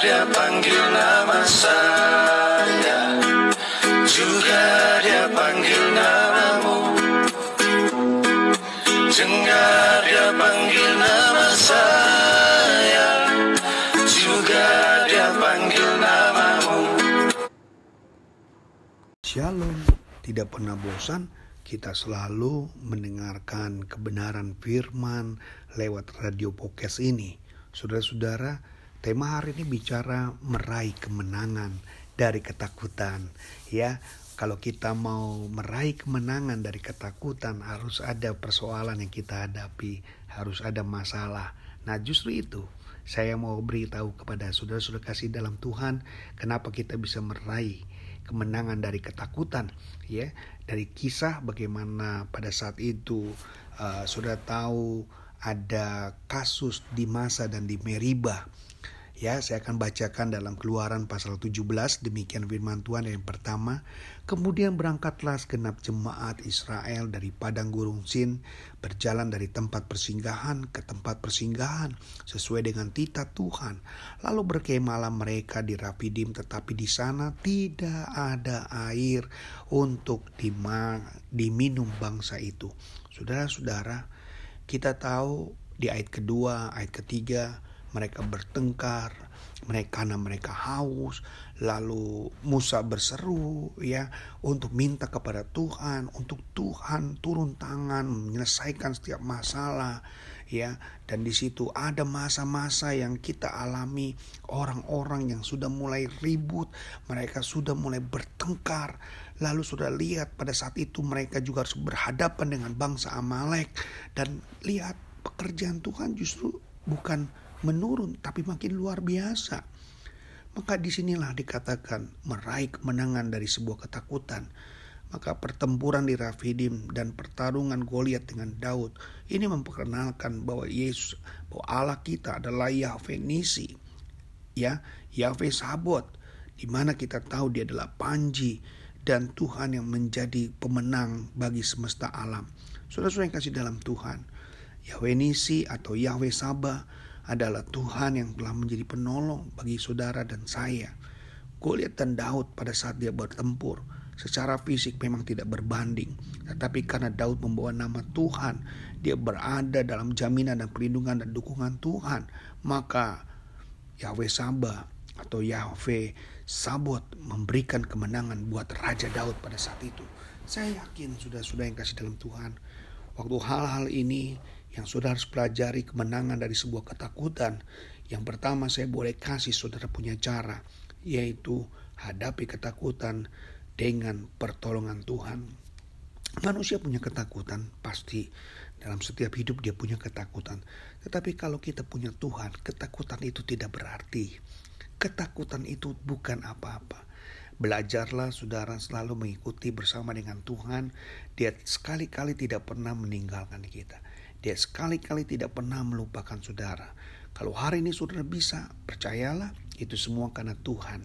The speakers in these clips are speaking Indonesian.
dia panggil nama saya. Juga dia panggil namamu. Dengar dia panggil nama saya. Juga dia panggil namamu. Shalom, tidak pernah bosan kita selalu mendengarkan kebenaran firman lewat radio podcast ini. Saudara-saudara, tema hari ini bicara meraih kemenangan dari ketakutan. Ya, kalau kita mau meraih kemenangan dari ketakutan harus ada persoalan yang kita hadapi, harus ada masalah. Nah, justru itu saya mau beritahu kepada saudara-saudara kasih dalam Tuhan, kenapa kita bisa meraih kemenangan dari ketakutan ya dari kisah bagaimana pada saat itu uh, sudah tahu ada kasus di masa dan di Meriba Ya, saya akan bacakan dalam Keluaran pasal 17 demikian firman Tuhan yang pertama. Kemudian berangkatlah segenap jemaat Israel dari padang gurun Sin berjalan dari tempat persinggahan ke tempat persinggahan sesuai dengan titah Tuhan. Lalu berkemalah mereka di Rafidim tetapi di sana tidak ada air untuk diminum bangsa itu. Saudara-saudara, kita tahu di ayat kedua, ayat ketiga mereka bertengkar, mereka karena mereka haus, lalu Musa berseru ya untuk minta kepada Tuhan, untuk Tuhan turun tangan menyelesaikan setiap masalah ya. Dan di situ ada masa-masa yang kita alami orang-orang yang sudah mulai ribut mereka sudah mulai bertengkar. Lalu sudah lihat pada saat itu mereka juga harus berhadapan dengan bangsa Amalek. Dan lihat pekerjaan Tuhan justru bukan menurun tapi makin luar biasa. Maka di sinilah dikatakan meraih kemenangan dari sebuah ketakutan. Maka pertempuran di Rafidim dan pertarungan Goliat dengan Daud ini memperkenalkan bahwa Yesus, bahwa Allah kita adalah Yahweh Nisi, ya Yahweh Sabot, di mana kita tahu dia adalah Panji dan Tuhan yang menjadi pemenang bagi semesta alam. Saudara-saudara yang kasih dalam Tuhan, Yahweh Nisi atau Yahweh Sabah adalah Tuhan yang telah menjadi penolong bagi saudara dan saya. Goliat dan Daud pada saat dia bertempur secara fisik memang tidak berbanding, tetapi karena Daud membawa nama Tuhan, dia berada dalam jaminan dan perlindungan dan dukungan Tuhan, maka Yahweh Sabah atau Yahweh Sabot memberikan kemenangan buat Raja Daud pada saat itu. Saya yakin sudah-sudah yang kasih dalam Tuhan, waktu hal-hal ini yang saudara harus pelajari kemenangan dari sebuah ketakutan. Yang pertama saya boleh kasih saudara punya cara, yaitu hadapi ketakutan dengan pertolongan Tuhan. Manusia punya ketakutan, pasti dalam setiap hidup dia punya ketakutan. Tetapi kalau kita punya Tuhan, ketakutan itu tidak berarti. Ketakutan itu bukan apa-apa. Belajarlah saudara selalu mengikuti bersama dengan Tuhan. Dia sekali-kali tidak pernah meninggalkan kita. Dia sekali-kali tidak pernah melupakan saudara. Kalau hari ini saudara bisa, percayalah itu semua karena Tuhan.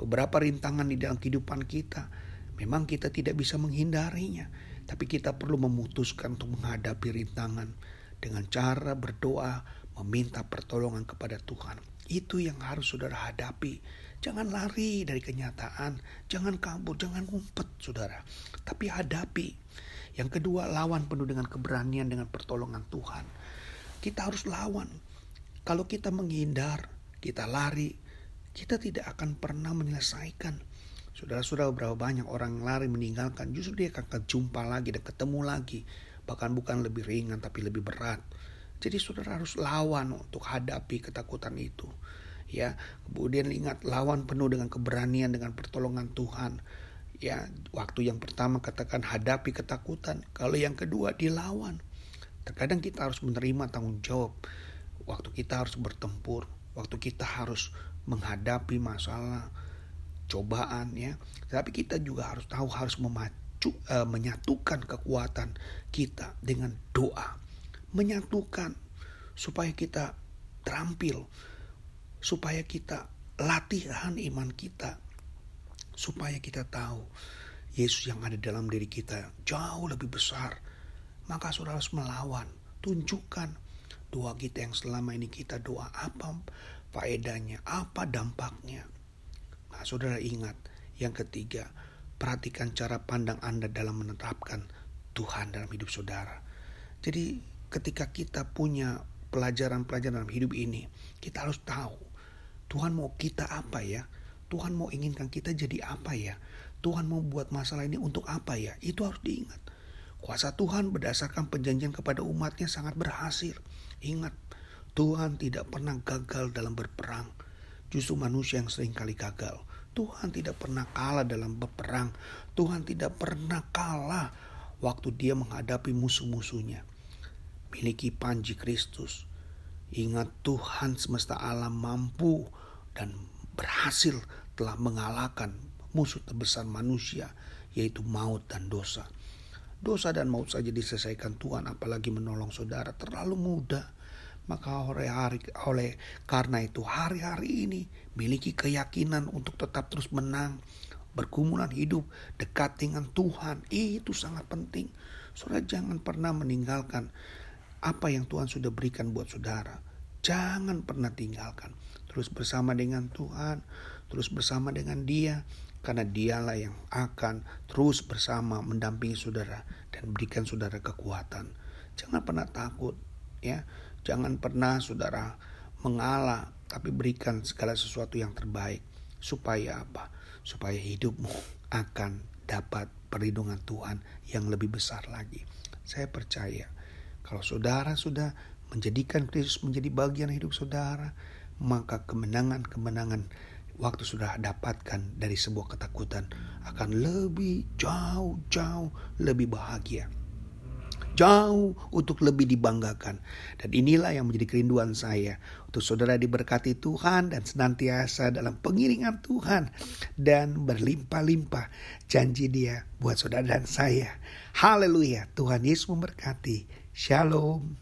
Beberapa rintangan di dalam kehidupan kita, memang kita tidak bisa menghindarinya. Tapi kita perlu memutuskan untuk menghadapi rintangan dengan cara berdoa, meminta pertolongan kepada Tuhan. Itu yang harus saudara hadapi. Jangan lari dari kenyataan, jangan kabur, jangan ngumpet saudara. Tapi hadapi yang kedua, lawan penuh dengan keberanian dengan pertolongan Tuhan. Kita harus lawan. Kalau kita menghindar, kita lari, kita tidak akan pernah menyelesaikan. Saudara-saudara berapa banyak orang lari meninggalkan, justru dia akan jumpa lagi dan ketemu lagi. Bahkan bukan lebih ringan tapi lebih berat. Jadi saudara harus lawan untuk hadapi ketakutan itu. Ya, kemudian ingat lawan penuh dengan keberanian dengan pertolongan Tuhan ya waktu yang pertama katakan hadapi ketakutan. Kalau yang kedua dilawan. Terkadang kita harus menerima tanggung jawab. Waktu kita harus bertempur waktu kita harus menghadapi masalah cobaan ya. Tapi kita juga harus tahu harus memacu uh, menyatukan kekuatan kita dengan doa. Menyatukan supaya kita terampil supaya kita latihan iman kita supaya kita tahu Yesus yang ada dalam diri kita jauh lebih besar. Maka saudara harus melawan, tunjukkan doa kita yang selama ini kita doa apa faedahnya, apa dampaknya. Nah, saudara ingat, yang ketiga, perhatikan cara pandang Anda dalam menetapkan Tuhan dalam hidup saudara. Jadi, ketika kita punya pelajaran-pelajaran dalam hidup ini, kita harus tahu Tuhan mau kita apa ya? Tuhan mau inginkan kita jadi apa ya? Tuhan mau buat masalah ini untuk apa ya? Itu harus diingat. Kuasa Tuhan berdasarkan perjanjian kepada umatnya sangat berhasil. Ingat, Tuhan tidak pernah gagal dalam berperang. Justru manusia yang sering kali gagal. Tuhan tidak pernah kalah dalam berperang. Tuhan tidak pernah kalah waktu dia menghadapi musuh-musuhnya. Miliki panji Kristus. Ingat Tuhan semesta alam mampu dan berhasil telah mengalahkan musuh terbesar manusia yaitu maut dan dosa. Dosa dan maut saja diselesaikan Tuhan apalagi menolong saudara terlalu mudah maka oleh hari oleh karena itu hari-hari ini miliki keyakinan untuk tetap terus menang, bergumulan hidup dekat dengan Tuhan. Itu sangat penting. Saudara jangan pernah meninggalkan apa yang Tuhan sudah berikan buat saudara. Jangan pernah tinggalkan. Terus bersama dengan Tuhan, terus bersama dengan Dia, karena dialah yang akan terus bersama mendampingi saudara dan berikan saudara kekuatan. Jangan pernah takut ya Jangan pernah saudara mengalah, tapi berikan segala sesuatu yang terbaik. Supaya apa? Supaya hidupmu akan dapat perlindungan Tuhan yang lebih besar lagi. Saya percaya kalau saudara sudah menjadikan Kristus menjadi bagian hidup saudara, maka kemenangan-kemenangan waktu sudah dapatkan dari sebuah ketakutan akan lebih jauh-jauh lebih bahagia jauh untuk lebih dibanggakan. Dan inilah yang menjadi kerinduan saya untuk saudara diberkati Tuhan dan senantiasa dalam pengiringan Tuhan dan berlimpah-limpah janji dia buat saudara dan saya. Haleluya, Tuhan Yesus memberkati. Shalom.